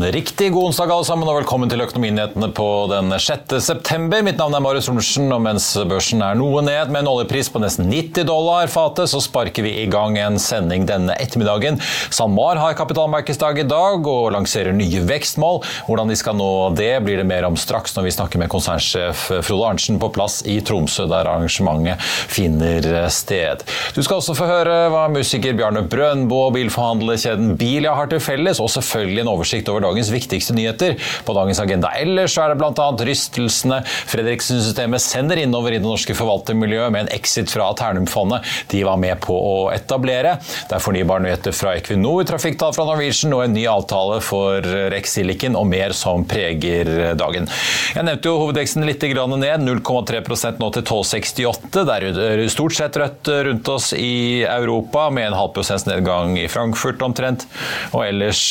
Riktig god onsdag alle sammen, og velkommen til Økonominyhetene på den 6. september. Mitt navn er Marius Rundsen, og mens børsen er noe ned med en oljepris på nesten 90 dollar fatet, så sparker vi i gang en sending denne ettermiddagen. SalMar har kapitalmarkedsdag i dag og lanserer nye vekstmål. Hvordan de skal nå det, blir det mer om straks når vi snakker med konsernsjef Frode Arntzen på plass i Tromsø, der arrangementet finner sted. Du skal også få høre hva musiker Bjarne Brøndbo og bilforhandlerkjeden Bilia har til felles, og selvfølgelig en oversikt over dagens viktigste nyheter. På dagens agenda ellers er det bl.a. rystelsene Fredriksen-systemet sender innover i det norske forvaltermiljøet med en exit fra Ternum-fondet de var med på å etablere. Det er fornybarnyheter fra Equinor, trafikktall fra Norwegian og en ny avtale for Rex Silicon og mer som preger dagen. Jeg nevnte jo hovedeksten litt ned, 0,3% nå til 12,68. Det er stort sett rødt rundt oss i Europa, med en halv prosents nedgang i Frankfurt omtrent. Og ellers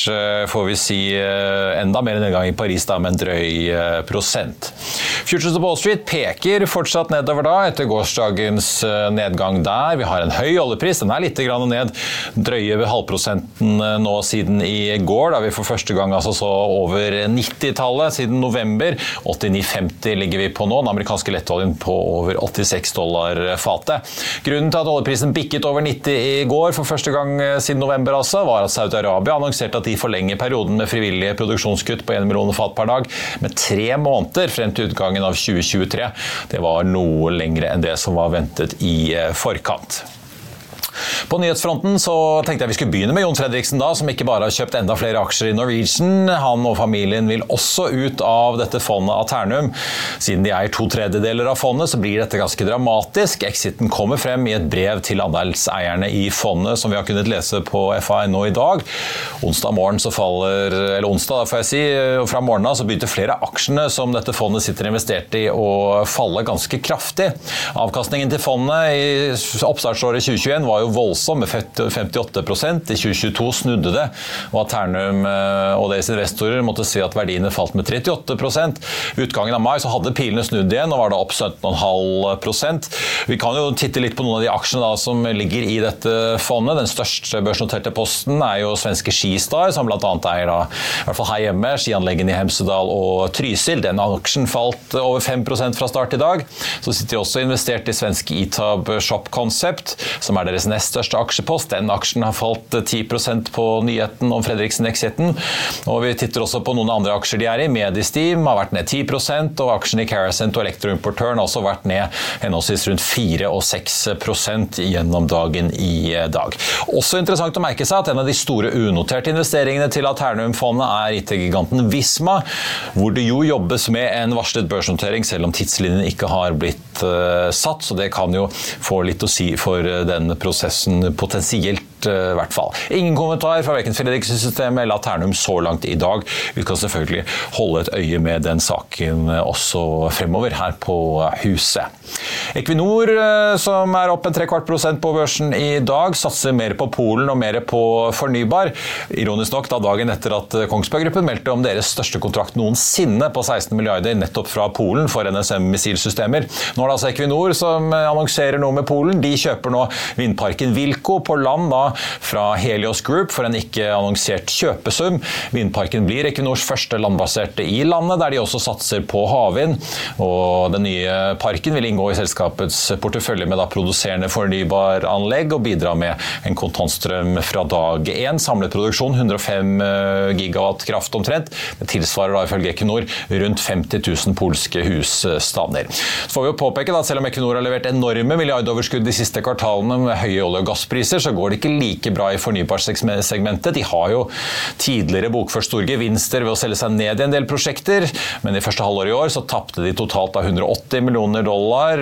får vi si enda mer nedgang i Paris, da, med en drøy prosent. Futures of Wall Street peker fortsatt nedover da, etter gårsdagens nedgang der. Vi har en høy oljepris, den er litt ned, drøye ved halvprosenten nå siden i går, da vi for første gang altså så over 90-tallet siden november. 89,50 ligger vi på nå, den amerikanske lettoljen på over 86 dollar fatet. Grunnen til at oljeprisen bikket over 90 i går for første gang siden november, altså, var at Saudi-Arabia annonserte at de forlenger perioden med frivillige produksjonskutt på 1 million fat per dag med tre måneder frem til utgangen av 2023. Det var noe lengre enn det som var ventet i forkant. På nyhetsfronten så tenkte jeg vi skulle begynne med Jon Fredriksen, da, som ikke bare har kjøpt enda flere aksjer i Norwegian. Han og familien vil også ut av dette fondet av Ternum. Siden de eier to tredjedeler av fondet, så blir dette ganske dramatisk. Exiten kommer frem i et brev til andelseierne i fondet, som vi har kunnet lese på FA.no i dag. Onsdag morgen så faller, eller onsdag da får jeg si, og fra morgenen av så begynte flere av aksjene som dette fondet sitter investert i å falle ganske kraftig. Avkastningen til fondet i oppstartsåret 2021 var jo voldsom, med 58% I 2022 snudde det, og at Ternum og deres investorer måtte si at verdiene falt med 38 Ved Utgangen av mai så hadde pilene snudd igjen og var da opp 17,5% Vi kan jo titte litt på noen av de aksjene da, som ligger i dette fondet. Den største børsnoterte posten er jo svenske Skistar, som bl.a. eier da, i hvert fall her hjemme, skianleggene i Hemsedal og Trysil. Den aksjen falt over 5 fra start i dag. Så sitter de også investert i svenske Itab Shop Concept, som er deres nest største aksjepost. Den aksjen har falt 10 på nyheten om Fredriksen-exiten. Og vi titter også på noen andre aksjer de er i. Medisteam har vært ned 10 og aksjen i Caracent og Elektroimportøren har også vært ned henholdsvis rundt 4 og 6% gjennom dagen i dag. Også interessant å merke seg at en av de store unoterte investeringene til Aternum-fondet er IT-giganten Visma, hvor det jo jobbes med en varslet børsnotering, selv om tidslinjen ikke har blitt uh, satt. Så det kan jo få litt å si for den prosessen potensielt i hvert fall. Ingen kommentar fra verken Fredriksen-systemet eller Aternum så langt i dag. Vi kan selvfølgelig holde et øye med den saken også fremover her på huset. Equinor, som er opp en trekvart prosent på børsen i dag, satser mer på Polen og mer på fornybar. Ironisk nok da dagen etter at Kongsberg Gruppen meldte om deres største kontrakt noensinne på 16 milliarder nettopp fra Polen for NSM-missilsystemer. Nå er det altså Equinor som annonserer noe med Polen. De kjøper nå vindparken Wilco på land da fra Helios Group for en ikke annonsert kjøpesum. Vindparken blir Equinors første landbaserte i landet, der de også satser på havvind. Og den nye parken vil inngå i selskapets portefølje med da produserende fornybaranlegg og bidra med en kontantstrøm fra dag én. Samlet produksjon 105 eh, gigawatt kraft omtrent. Det tilsvarer da ifølge Equinor rundt 50 000 polske husstander. Så får vi jo påpeke at Selv om Equinor har levert enorme milliardoverskudd de siste kvartalene med høye olje- og gasspriser, så går det ikke like bra i fornybarsegmentet. De har jo tidligere bokført store gevinster ved å selge seg ned i en del prosjekter, men i første halvår i år så tapte de totalt av 180 millioner dollar,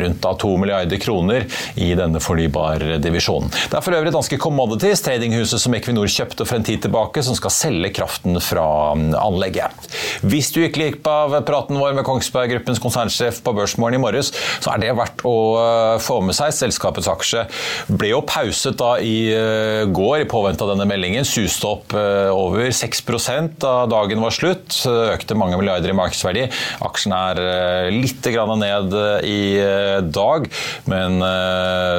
rundt av 2 milliarder kroner, i denne fornybardivisjonen. Det er for øvrig danske Commodities, tradinghuset som Equinor kjøpte for en tid tilbake, som skal selge kraften fra anlegget. Hvis du gikk glipp av praten vår med Kongsberg Gruppens konsernsjef på Børsmorgen i morges, så er det verdt å eh, få med seg. Selskapets aksje ble jo pauset da i eh, går i påvente av denne meldingen. Suste opp eh, over 6 da dagen var slutt. Økte mange milliarder i markedsverdi. Aksjen er litt ned i dag, men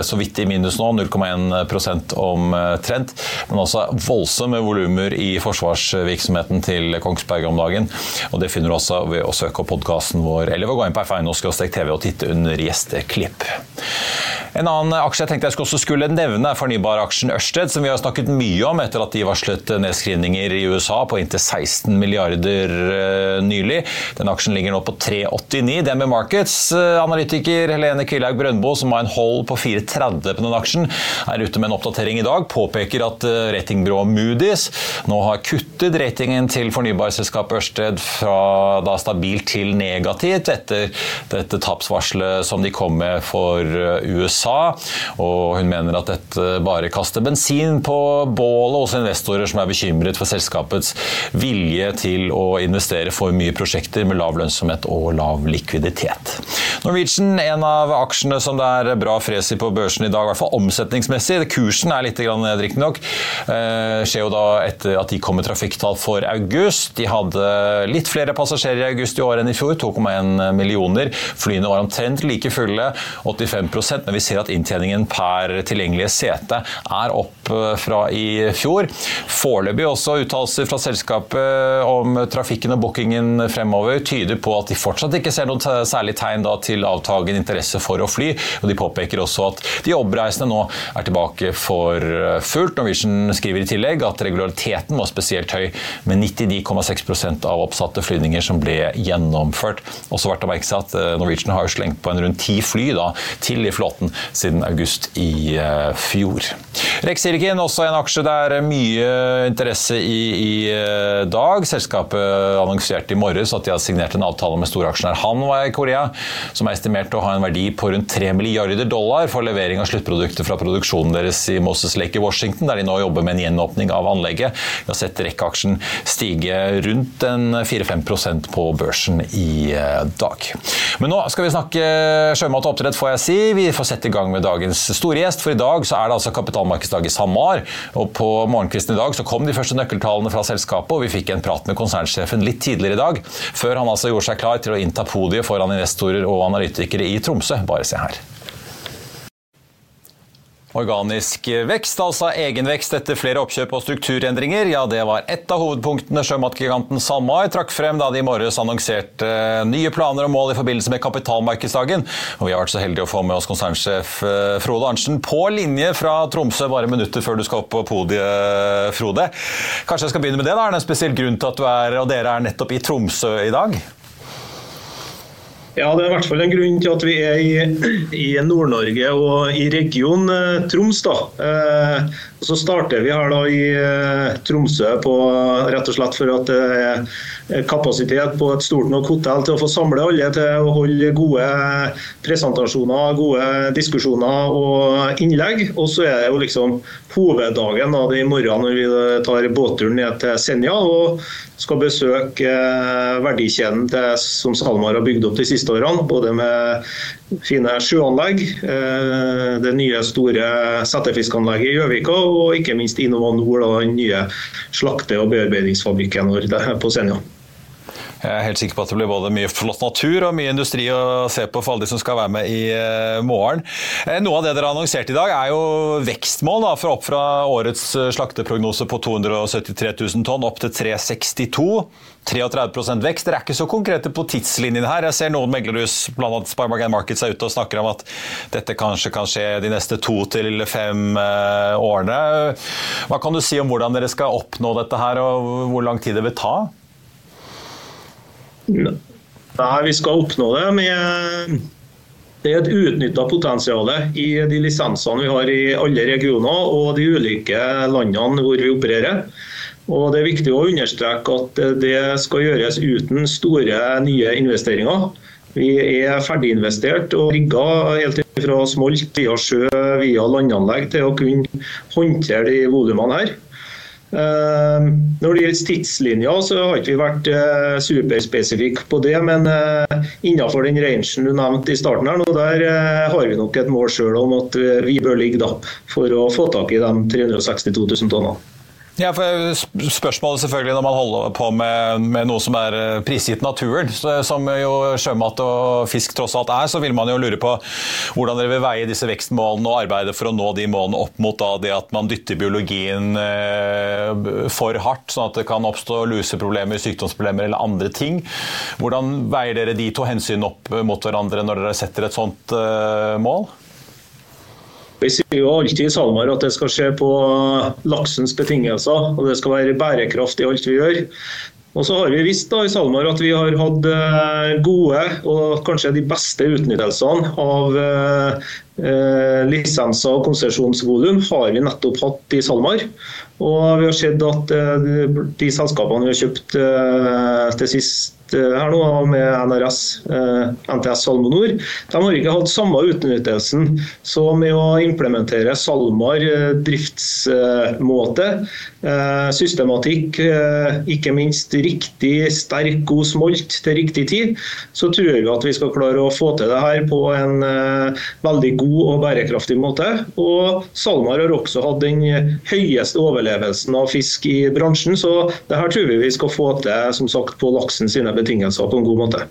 så vidt i minus nå. 0,1% omtrent. Men også voldsomme volumer i forsvarsvirksomheten til Kongsberg om dagen. Og det finner du også ved å søke opp podkasten vår eller ved å gå inn på f1.no-tv og titte under gjesteklipp. En annen aksje jeg tenkte jeg skulle nevne, er fornybaraksjen Ørsted, som vi har snakket mye om etter at de varslet nedskrivninger i USA på inntil 16 milliarder eh, nylig. Den aksjen ligger nå på 3,89. DNB Markets, eh, analytiker Helene Kvillaug Brøndbo, som har en hold på 4,30 på den aksjen, er ute med en oppdatering i dag. Påpeker at eh, ratingbyrået Moody's nå har kuttet ratingen til fornybarselskapet Ørsted fra da stabilt til negativt etter dette tapsvarselet som de kom med for USA. Og hun mener at dette bare kaster bensin på bålet hos investorer som er bekymret for selskapets vilje til å investere for mye prosjekter med lav lønnsomhet og lav likviditet. Norwegian, en av aksjene som det er bra fres i på børsen i dag, i hvert fall omsetningsmessig. Kursen er litt ned, riktignok. Eh, skjer jo da etter at de kom med trafikktall for august. De hadde litt flere passasjerer i august i år enn i fjor, 2,1 millioner. Flyene var omtrent like fulle, 85% men vi ser at inntjeningen per tilgjengelige sete er opp eh, fra i fjor. Foreløpig også uttalelser fra selskapet om trafikken og bookingen fremover tyder på at de fortsatt ikke ser noen særlig tegn til avtagende interesse for å fly. og De påpeker også at de oppreisende nå er tilbake for eh, fullt. Norwegian skriver i tillegg at regulariteten var spesielt høy, med 99,6% av oppsatte flyvninger som ble gjennomført. Også verdt å merke seg at eh, Norwegian har slengt på en rundt ti fly da, til i flåten siden august i eh, fjor. Rex også en aksje det er mye interesse i i eh, dag. Selskapet annonserte i morges at de har signert en avtale med storaksjonær Hanwai Korea, som er estimert å ha en verdi på rundt 3 milliarder dollar for levering av sluttprodukter fra produksjonen deres i Moses Lake i Washington, der de nå jobber med en gjenåpning av anlegget. Vi har sett rekkeaksjen stige rundt en 4-5% på børsen i eh, dag. Men nå skal vi snakke sjømat og oppdrett, får jeg si. Vi får sette i gang med dagens store gjest. For i dag så er det altså kapitalmarkedsdag i SalMar. Og på morgenkvisten i dag så kom de første nøkkeltallene fra selskapet, og vi fikk en prat med konsernsjefen litt tidligere i dag. Før han altså gjorde seg klar til å innta podiet foran investorer og analytikere i Tromsø. Bare se her. Organisk vekst, altså egenvekst etter flere oppkjøp og strukturendringer, ja det var ett av hovedpunktene sjømatgiganten SalMar trakk frem da de i morges annonserte eh, nye planer og mål i forbindelse med kapitalmarkedsdagen. Og vi har vært så heldige å få med oss konsernsjef eh, Frode Arntzen på linje fra Tromsø bare minutter før du skal opp på podiet, Frode. Kanskje jeg skal begynne med det? da? Er det en spesiell grunn til at du er, og dere er nettopp i Tromsø i dag? Ja, Det er i hvert fall en grunn til at vi er i, i Nord-Norge og i region eh, Troms. da. Eh, så starter vi her da i eh, Tromsø på, rett og slett for at det er kapasitet på et stort nok hotell til å få samle alle til å holde gode presentasjoner, gode diskusjoner og innlegg. Og så er det jo liksom hoveddagen da, i morgen når vi tar båtturen ned til Senja. og skal besøke eh, verdikjeden til, som SalMar har bygd opp de siste årene. Både med fine sjøanlegg, eh, det nye store settefiskanlegget i Gjøvika og ikke minst Innova Nord, den nye slakte- og bearbeidingsfabrikken på Senja. Jeg er helt sikker på at det blir både mye flott natur og mye industri å se på for alle de som skal være med i uh, morgen. Eh, noe av det dere har annonsert i dag er jo vekstmål, da, for opp fra årets eh, slakteprognose på 273 000 tonn opp til 362 33 vekst. Dere er ikke så konkrete på tidslinjen her. Jeg ser noen meglerhus, bl.a. Sparebank Markets, er ute og snakker om at dette kanskje kan skje de neste to til fem årene. Hva kan du si om hvordan dere skal oppnå dette her, og hvor lang tid det vil ta? Nei, vi skal oppnå det med det er et utnytta potensial i de lisensene vi har i alle regioner og de ulike landene hvor vi opererer. Og Det er viktig å understreke at det skal gjøres uten store nye investeringer. Vi er ferdiginvestert og rigga helt fra smolt via sjø via landanlegg til å kunne håndtere de volumene her. Eh, når det gjelder tidslinja, så har ikke vi vært eh, superspesifikke på det. Men eh, innenfor den rangen du nevnte i starten, her, der har vi nok et mål sjøl om at vi bør ligge da, for å få tak i de 362 000 tonnene. Ja, for Spørsmålet selvfølgelig når man holder på med, med noe som er eh, prisgitt naturen, som jo sjømat og fisk tross alt er, så vil man jo lure på hvordan dere vil veie disse vekstmålene og arbeide for å nå de målene opp mot da, det at man dytter biologien eh, for hardt, sånn at det kan oppstå luseproblemer, sykdomsproblemer eller andre ting. Hvordan veier dere de to hensynene opp mot hverandre når dere setter et sånt eh, mål? Vi sier jo alltid i SalMar at det skal skje på laksens betingelser, og det skal være bærekraft i alt vi gjør. Og så har vi visst da i SalMar at vi har hatt eh, gode og kanskje de beste utnyttelsene av eh, eh, lisenser og konsesjonsvolum har vi nettopp hatt i SalMar. Og vi har sett at de selskapene vi har kjøpt til sist Eh, her nå med NRS, eh, NTS Salmonor, de har ikke hatt samme utnyttelsen. Så med å implementere SalMar eh, driftsmåte, systematikk, ikke minst riktig sterk, god smolt til riktig tid, så tror vi at vi skal klare å få til det her på en veldig god og bærekraftig måte. Og SalMar har også hatt den høyeste overlevelsen av fisk i bransjen, så det her tror vi vi skal få til som sagt, på laksen sine betingelser på en god måte.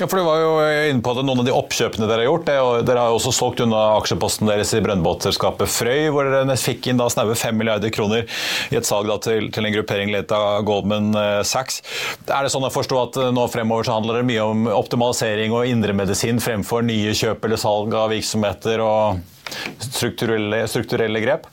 Ja, for Du var jo inne på at noen av de oppkjøpene dere har gjort. Det, dere har jo også solgt unna aksjeposten deres i brønnbåtselskapet Frøy, hvor dere fikk inn da snaue 5 milliarder kroner i et salg til, til, en gruppering ledet av Goldman eh, Sachs. Er det sånn å forstå at eh, nå fremover så handler det mye om optimalisering og indremedisin fremfor nye kjøp eller salg av virksomheter og strukturelle, strukturelle grep?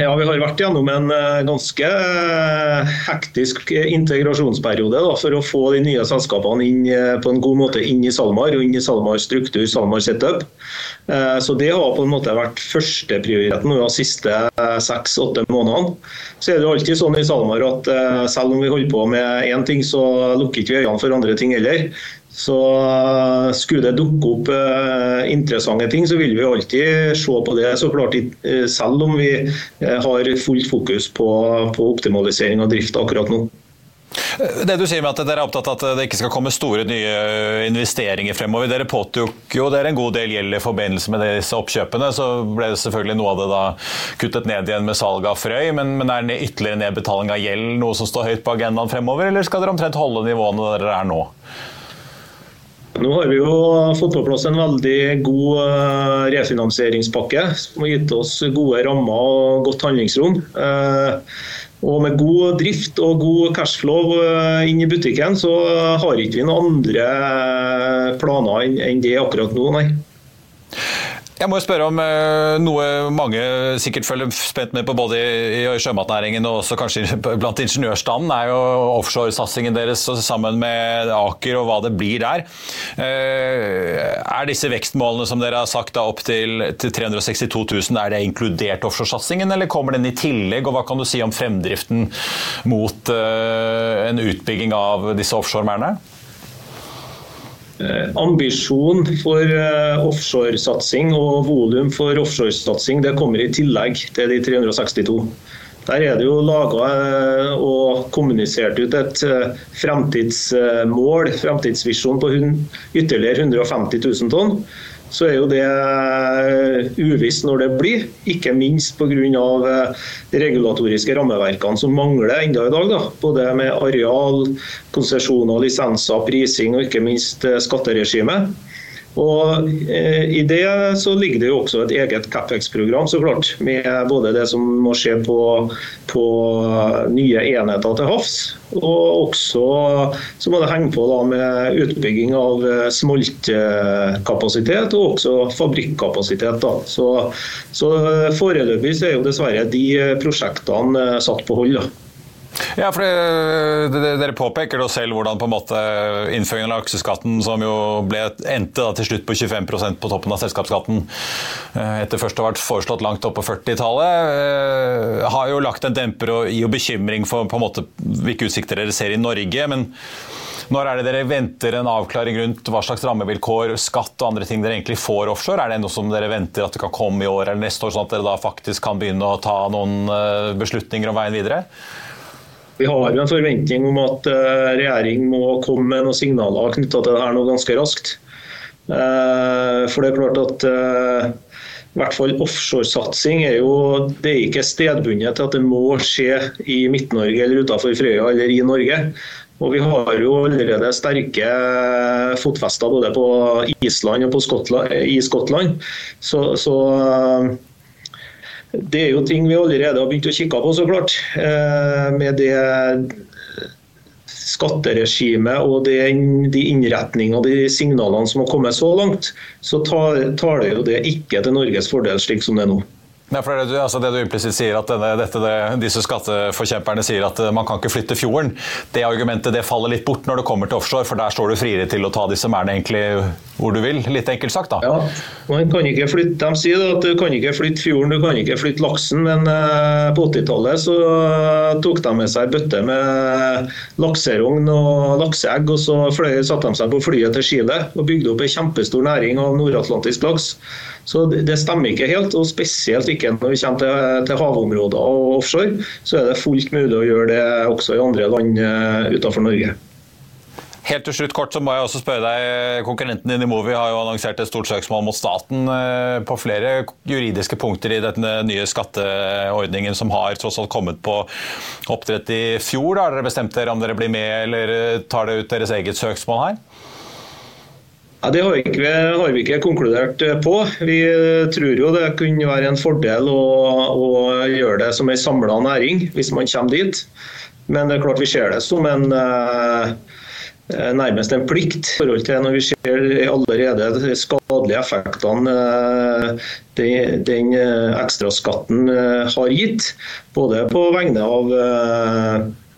Ja, Vi har vært gjennom en eh, ganske eh, hektisk integrasjonsperiode da, for å få de nye selskapene inn eh, på en god måte inn i SalMar og inn i SalMar struktur, SalMar setup. Så Det har på en måte vært førsteprioriteten de siste seks-åtte månedene. Så er det alltid sånn i SalMar at selv om vi holder på med én ting, så lukker ikke vi øynene for andre ting heller. Så eh, skulle det dukke opp uh, interessante ting, så vil vi alltid se på det. så klart uh, Selv om vi har fullt fokus på, på optimalisering av drift akkurat nå. Det du sier med at Dere er opptatt av at det ikke skal komme store nye investeringer fremover. Dere påtok jo dere en god del gjeld i forbindelse med disse oppkjøpene. Så ble det selvfølgelig noe av det da kuttet ned igjen med salget av Frøy. Men, men er ytterligere nedbetaling av gjeld noe som står høyt på agendaen fremover, eller skal dere omtrent holde nivåene dere er nå? Nå har vi jo fått på plass en veldig god eh, refinansieringspakke som har gitt oss gode rammer og godt handlingsrom. Eh, og med god drift og god cashflow eh, inn i butikken, så har ikke vi noen andre planer enn det akkurat nå, nei. Jeg må spørre om uh, noe mange sikkert følger spent med på både i, sjømatnæringen og også kanskje blant ingeniørstanden, er jo offshoresatsingen deres sammen med Aker og hva det blir der. Uh, er disse vekstmålene som dere har sagt da, opp til, til 362 000, er det inkludert offshoresatsingen, eller kommer den i tillegg? Og hva kan du si om fremdriften mot uh, en utbygging av disse offshoremerdene? Eh, ambisjon for eh, offshoresatsing og volum for offshoresatsing kommer i tillegg til de 362. Der er det jo laga og kommunisert ut et fremtidsmål, fremtidsvisjon på ytterligere 150 000 tonn så er jo det eh, uvisst når det blir. Ikke minst pga. Eh, de regulatoriske rammeverkene som mangler enda i dag. Da. Både med areal, konsesjoner, lisenser, prising og ikke minst skatteregimet. skatteregime. Og eh, I det så ligger det jo også et eget Capex-program, så klart, med både det som må skje på, på nye enheter til havs, og også så må det henge på da med utbygging av eh, smoltkapasitet og også fabrikkapasitet. Da. Så, så Foreløpig så er jo dessverre de prosjektene satt på hold. da. Ja, for Dere påpeker jo selv hvordan på en måte innføringen av lakseskatten, som jo ble, endte til slutt på 25% på toppen av selskapsskatten, eh, etter først å ha vært foreslått langt opp på 40-tallet, eh, har jo lagt en demper og gir jo bekymring for på en måte hvilke utsikter dere ser i Norge. men når er det dere venter en avklaring rundt hva slags rammevilkår, skatt og andre ting dere egentlig får offshore? Er det noe som dere venter at det kan komme i år eller neste år, sånn at dere da faktisk kan begynne å ta noen eh, beslutninger om veien videre? Vi har jo en forventning om at regjeringen regjering må komme med noen signaler knytta til det her nå ganske raskt. Eh, for det er klart at eh, i hvert fall offshoresatsing er jo det er ikke stedbundet til at det må skje i Midt-Norge eller utenfor Frøya eller i Norge. Og Vi har jo allerede sterke fotfester både på Island og på Skottland, i Skottland. Så, så det er jo ting vi allerede har begynt å kikke på, så klart. Eh, med det skatteregimet og de innretningene og de signalene som har kommet så langt, så taler jo det ikke til Norges fordel slik som det er nå. Ja, for det, altså det du implisitt sier, at denne, dette, det, disse skatteforkjemperne sier at eh, man kan ikke flytte fjorden, det argumentet det faller litt bort når det kommer til offshore, for der står du friere til å ta disse merdene egentlig hvor du vil, litt enkelt sagt da. Ja, man kan ikke flytte, De sier at du kan ikke flytte fjorden, du kan ikke flytte laksen, men uh, på 80-tallet så uh, tok de med seg bøtte med lakserogn og lakseegg, og så fløy, satte de seg på flyet til Chile og bygde opp en kjempestor næring av nordatlantisk laks. Så det stemmer ikke helt, og spesielt ikke når vi kommer til, til havområder og offshore. Så er det fullt mulig å gjøre det også i andre land uh, utenfor Norge. Helt til slutt kort så må jeg også spørre deg, Konkurrenten din i Movi har jo annonsert et stort søksmål mot staten eh, på flere juridiske punkter i denne nye skatteordningen som har tross alt kommet på oppdrett i fjor. Har dere bestemt dere om dere blir med, eller tar det ut deres eget søksmål her? Ja, det har vi, ikke, har vi, ikke, konkludert eh, på. Vi eh, tror jo det kunne være en fordel å, å gjøre det som en samla næring, hvis man kommer dit. Men det er klart vi ser det som en eh, nærmest en plikt i forhold til når vi ser allerede de skadelige effektene den, den ekstraskatten har gitt. Både på vegne av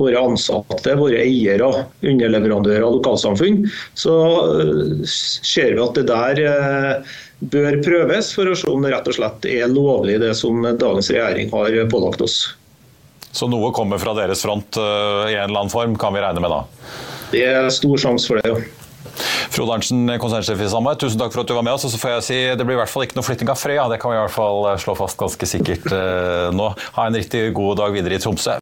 våre ansatte, våre eiere, underleverandører og lokalsamfunn, så eh, ser vi at det der eh, bør prøves for å se om det rett og slett er lovlig det som dagens regjering har pålagt oss. Så noe kommer fra deres front eh, i en eller annen form, kan vi regne med da? Det er stor sjanse for det, ja. Frode Arntzen, konsernsjef i Samar, tusen takk for at du var med oss. Og så får jeg si det blir i hvert fall ikke noe flytting av Frøya, det kan vi i hvert fall slå fast ganske sikkert nå. Ha en riktig god dag videre i Tromsø.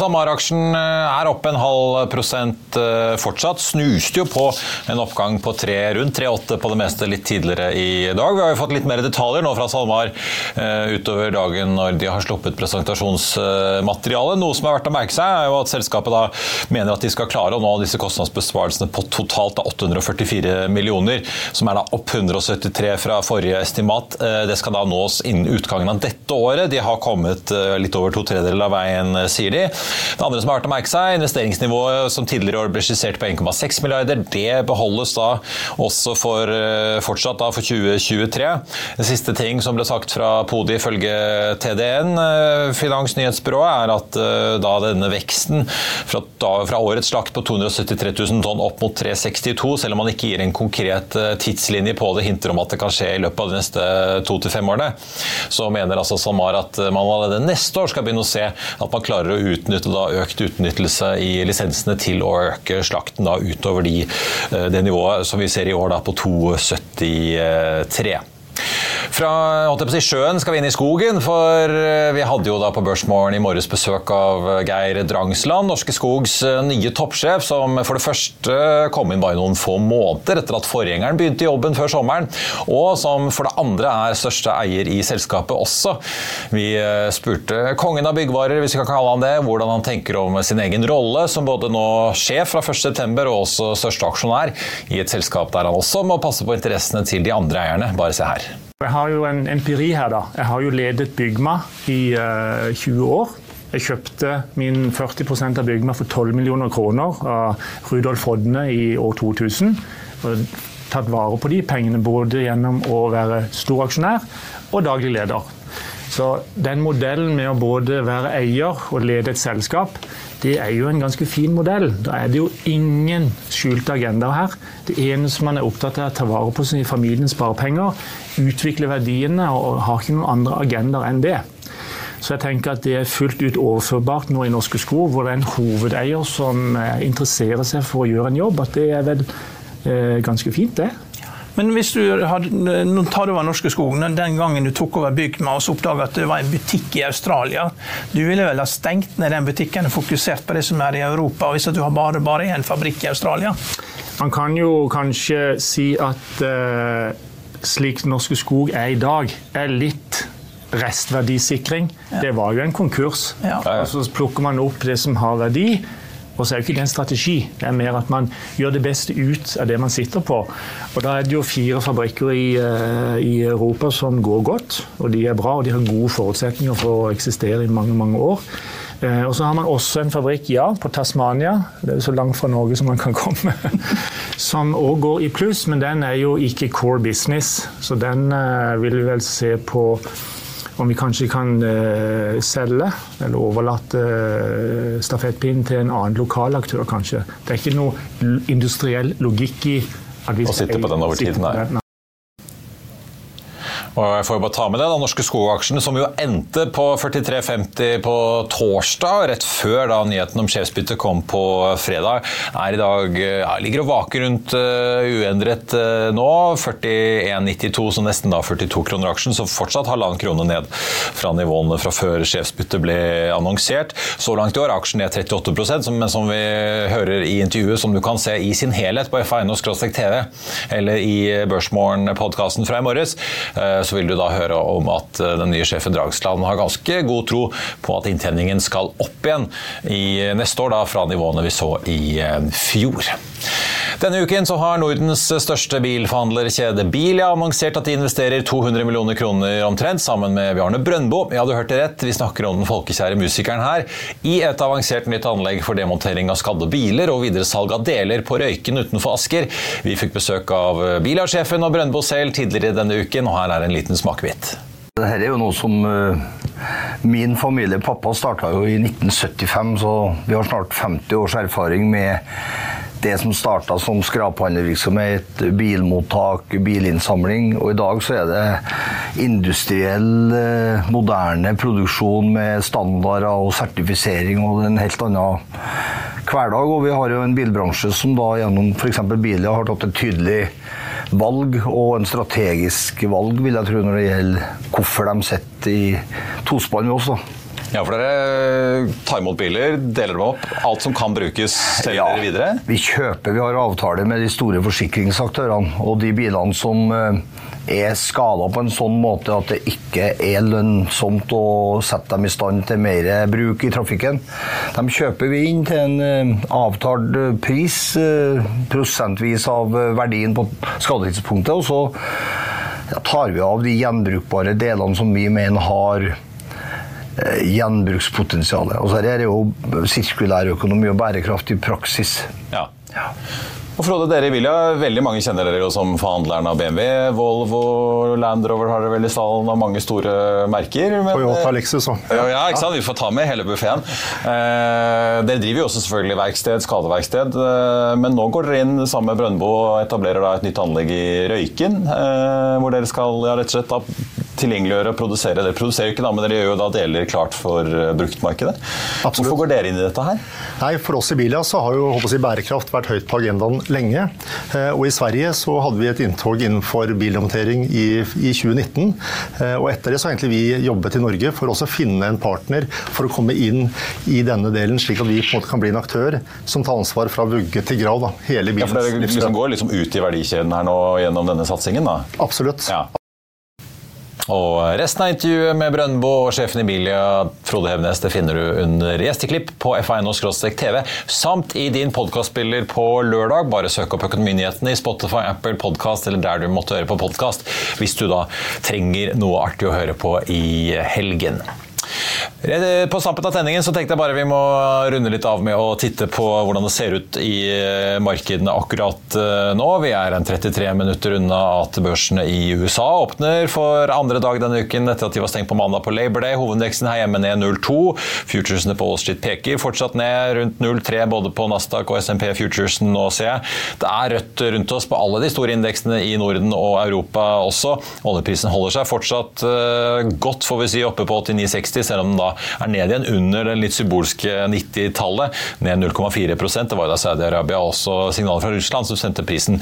SalMar-aksjen eh, er opp en halv prosent eh, fortsatt. Snuste jo på en oppgang på tre, rundt 3,8 på det meste litt tidligere i dag. Vi har jo fått litt mer detaljer nå fra SalMar eh, utover dagen når de har sluppet presentasjonsmateriale. Noe som er verdt å merke seg, er jo at selskapet da mener at de skal klare å nå disse kostnadsbesparelsene på totalt 844 millioner, som er da opp 173 fra forrige estimat. Det skal da nås innen utgangen av dette året. De har kommet litt over to tredjedeler av veien, sier de. Det andre som er verdt å merke seg, investeringsnivået som tidligere år ble skissert på 1,6 milliarder, det beholdes da også for eh, fortsatt da for 2023. Den siste ting som ble sagt fra Podi ifølge TDN, finansnyhetsbyrået, er at eh, da denne veksten fra, da, fra årets slakt på 273 000 tonn opp mot 362, selv om man ikke gir en konkret tidslinje på det, hinter om at det kan skje i løpet av de neste to til fem årene, så mener altså SalMar at man allerede neste år skal begynne å se at man klarer å utnytte utnytte da økt utnyttelse i lisensene til å øke slakten da utover de, eh, det nivået som vi ser i år da på 2,73. Fra si, sjøen skal vi inn i skogen, for eh, vi hadde jo da på Børsmorgen i morges besøk av eh, Geir Drangsland, Norske Skogs eh, nye toppsjef, som for det første kom inn bare noen få måneder etter at forgjengeren begynte jobben før sommeren, og som for det andre er største eier i selskapet også. Vi spurte kongen av byggvarer, hvis vi kan kalle han det, hvordan han tenker om sin egen rolle som både nå sjef fra 1.9. og også største aksjonær i et selskap der han også må passe på interessene til de andre eierne. Bare se her. Jeg har jo en empiri her, da. Jeg har jo ledet Bygma i uh, eh, 20 år. Jeg kjøpte min 40% av Bygma for 12 millioner kroner av Rudolf Hodne i år 2000. Og tatt vare på de pengene både gjennom å være storaksjonær og daglig leder. Så den modellen med å både være eier og lede et selskap, det er jo en ganske fin modell. Da er det jo ingen skjulte agendaer her. Det eneste man er opptatt av, er å ta vare på sin familiens sparepenger, utvikle verdiene og har ikke noen andre agendaer enn det. Så jeg tenker at det er fullt ut overførbart nå i Norske Skog, hvor det er en hovedeier som eh, interesserer seg for å gjøre en jobb. At det er vel eh, ganske fint, det. Men hvis du hadde, nå tar over Norske Skog, den gangen du tok over Bygma og så oppdaga at det var en butikk i Australia, du ville vel ha stengt ned den butikken og fokusert på det som er i Europa, hvis du har bare, bare en fabrikk i Australia? Man kan jo kanskje si at uh, slik Norske Skog er i dag, er litt restverdisikring. Ja. Det var jo en konkurs. Ja. Og så plukker man opp det som har verdi. Og så er jo ikke det en strategi. Det er mer at man gjør det beste ut av det man sitter på. Og da er det jo fire fabrikker i, uh, i Europa som går godt, og de er bra og de har gode forutsetninger for å eksistere i mange, mange år. Uh, og så har man også en fabrikk, ja, på Tasmania, det er jo så langt fra Norge som man kan komme, som òg går i pluss, men den er jo ikke core business. Så den uh, vil vi vel se på om vi kanskje kan uh, selge eller overlate uh, stafettpinnen til en annen lokal aktør, kanskje. Det er ikke noe industriell logikk i at vi skal Å sitte på den over tid, nei. Jeg får jo bare ta med det, da, Norske Skogaksjene, som jo endte på 43,50 på torsdag, rett før da nyheten om sjefsbyttet kom på fredag, er i dag ja, ligger og vaker rundt uh, uendret uh, nå. 41,92, så nesten da 42 kroner aksjen, så fortsatt halvannen krone ned fra nivåene fra før sjefsbyttet ble annonsert. Så langt i år er aksjen ned 38 men som vi hører i intervjuet, som du kan se i sin helhet på fa.no-tv eller i Børsmorgen-podkasten fra i morges, uh, så vil du da høre om at eh, den nye sjefen Dragsland har ganske god tro på at inntjeningen skal opp igjen i neste år, da, fra nivåene vi så i eh, fjor. Denne uken så har Nordens største bilforhandlerkjede Bilia annonsert at de investerer 200 millioner kroner omtrent, sammen med Bjarne Brøndbo. Ja, du hørte rett, vi snakker om den folkekjære musikeren her. I et avansert nytt anlegg for demontering av skadde biler og videresalg av deler på Røyken utenfor Asker. Vi fikk besøk av Bilia-sjefen og Brøndbo selv tidligere denne uken, og her er en liten smakebit. Dette er jo noe som uh, min familie, pappa, starta jo i 1975, så vi har snart 50 års erfaring med det som starta som skraphandlervirksomhet, bilmottak, bilinnsamling. Og i dag så er det industriell, eh, moderne produksjon med standarder og sertifisering, og en helt annen hverdag. Og vi har jo en bilbransje som da gjennom f.eks. biler har tatt et tydelig valg, og en strategisk valg, vil jeg tro, når det gjelder hvorfor de sitter i tospann med oss. da. Ja, for dere tar imot biler, deler dem opp. Alt som kan brukes, selger ja, dere videre? Vi kjøper, vi har avtale med de store forsikringsaktørene. Og de bilene som eh, er skada på en sånn måte at det ikke er lønnsomt å sette dem i stand til mer bruk i trafikken. De kjøper vi inn til en eh, avtalt pris, eh, prosentvis av verdien på skadetidspunktet. Og så tar vi av de gjenbrukbare delene som vi mener har Eh, gjenbrukspotensialet. Og her er det jo sirkulær økonomi og bærekraftig praksis. Ja. ja. Og Frode, dere i Vilja, veldig mange kjenner dere jo som forhandleren av BMW. Volvo, Land Rover har dere vel i stallen, og mange store merker. Men, Toyota, eh, Lexus òg. Ja, ja, ikke sant? Vi får ta med hele buffeen. Eh, dere driver jo også selvfølgelig verksted, skadeverksted. Eh, men nå går dere inn sammen med Brøndbo og etablerer da et nytt anlegg i Røyken. Eh, hvor dere skal ja, rett og slett da tilgjengeliggjøre og produsere. Dere produserer ikke da, men dere gjør jo da deler klart for uh, bruktmarkedet. Absolutt. Hvorfor går dere inn i dette her? Nei, For oss i Bilia så har jo håper jeg, bærekraft vært høyt på agendaen lenge. Uh, og I Sverige så hadde vi et inntog innenfor bilhåndtering i, i 2019. Uh, og etter det så har egentlig vi jobbet i Norge for også å finne en partner for å komme inn i denne delen, slik at vi på en måte kan bli en aktør som tar ansvar fra vugge til grav. Da, hele bilens ja, for Dere liksom går liksom ut i verdikjeden her nå gjennom denne satsingen? da? Absolutt. Ja. Og resten av intervjuet med Brøndbo og sjefen i Bilia, Frode Hevnes, det finner du under gjesteklipp på f1.no-tv, samt i din podkastspiller på lørdag. Bare søk opp Økonominyhetene i Spotify, Apple Podcast eller der du måtte høre på podkast, hvis du da trenger noe artig å høre på i helgen. På stampen av tenningen så tenkte jeg bare vi må runde litt av med å titte på hvordan det ser ut i eh, markedene akkurat eh, nå. Vi er en 33 minutter unna at børsene i USA åpner for andre dag denne uken etter at de var stengt på mandag på Labor Day. Hovedindeksen her hjemme ned 0,2. Futuresene på Wall peker fortsatt ned rundt 0,3 både på Nasdaq og SMP Futuresen nå, ser jeg. Det er rødt rundt oss på alle de store indeksene i Norden og Europa også. Oljeprisen holder seg fortsatt eh, godt, får vi si, oppe på 89,60, selv om den da er ned igjen under den litt symbolske 90-tallet, ned 0,4% Det var jo da Saudi-Arabia også signaler fra Russland som sendte prisen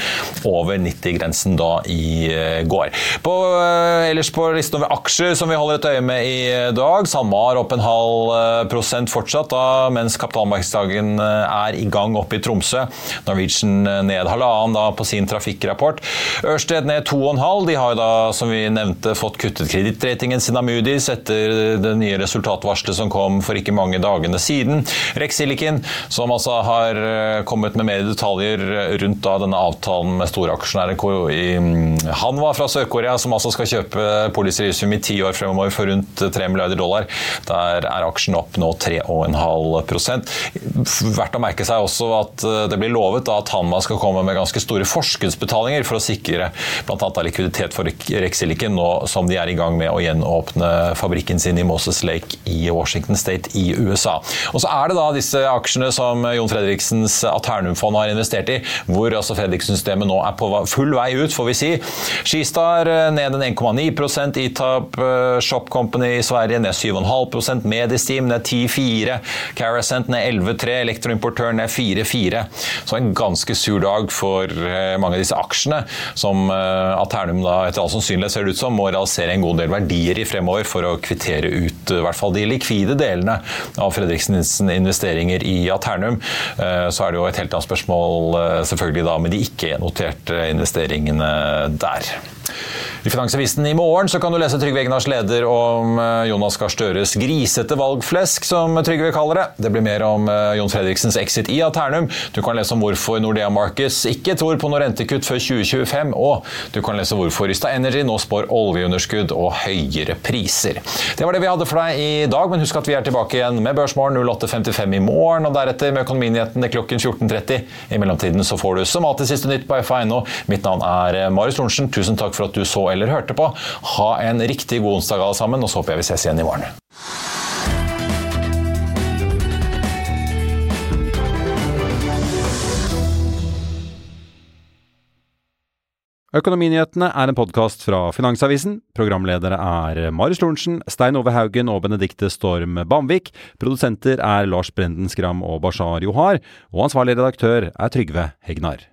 over 90-grensen da i eh, går. På, eh, ellers på listen over aksjer som vi holder et øye med i dag, SalMar opp en halv eh, prosent fortsatt, da, mens kapitalmarkedsdagen er i gang oppe i Tromsø. Norwegian ned halvannen da på sin trafikkrapport. Ørsted ned 2,5. De har da, som vi nevnte, fått kuttet kredittratingen sin av Moody's etter nye resultatvarselet som kom for ikke mange dagene siden. Rexilicon, som altså har eh, kommet med mer detaljer rundt da denne avtalen med storaksjonæren i Hanwa fra Sør-Korea, som altså skal kjøpe Polysilisium i ti år fremover for rundt 3 milliarder dollar. Der er aksjen opp nå 3,5 Verdt å merke seg også at eh, det blir lovet at Hanwa skal komme med ganske store forskuddsbetalinger for å sikre bl.a. likviditet for Rexilicon, nå som de er i gang med å gjenåpne fabrikken sin i Moses Lake i Washington State i USA. Og så er det da disse aksjene som Jon Fredriksens Aternum-fond har investert i, hvor altså Fredriksen-systemet nå er på full vei ut, får vi si. Skistar eh, ned en 1,9 Itap eh, Shop Company i Sverige ned 7,5% Medistim ned 10,4 Carasent ned 11,3 Elektroimportør ned 4,4 Så en ganske sur dag for eh, mange av disse aksjene, som Aternum da etter all sannsynlighet ser det ut som må realisere en god del verdier i fremover for å kvittere ut i hvert fall de likvide delene av Fredriksens investeringer i Aternum. Eh, så er det jo et helt annet spørsmål eh, selvfølgelig da med de ikke-noterte investeringene der. I Finansavisen i morgen så kan du lese Trygve Egnars leder om eh, Jonas Gahr Støres grisete valgflesk, som Trygve kaller det. Det blir mer om eh, Jon Fredriksens exit i Aternum. Du kan lese om hvorfor Nordea Marcus ikke tror på noe rentekutt før 2025. Og du kan lese hvorfor Rystad Energy nå spår oljeunderskudd og høyere priser. Det var det vi hadde for deg i dag, men husk at vi er tilbake igjen med Børsmorgen 08.55 i morgen, og deretter med Økonominyhetene klokken 14.30. I mellomtiden så får du som alltid siste nytt på FA.no. Mitt navn er eh, Marius Lorentzen. Tusen takk for at du så eller hørte på. Ha en riktig god onsdag alle sammen, og så håper jeg vi ses igjen i morgen. Økonominyhetene er en podkast fra Finansavisen. Programledere er Marius Lorentzen, Stein Ove Haugen og Benedikte Storm Bamvik. Produsenter er Lars Brenden Skram og Bashar Johar. Og ansvarlig redaktør er Trygve Hegnar.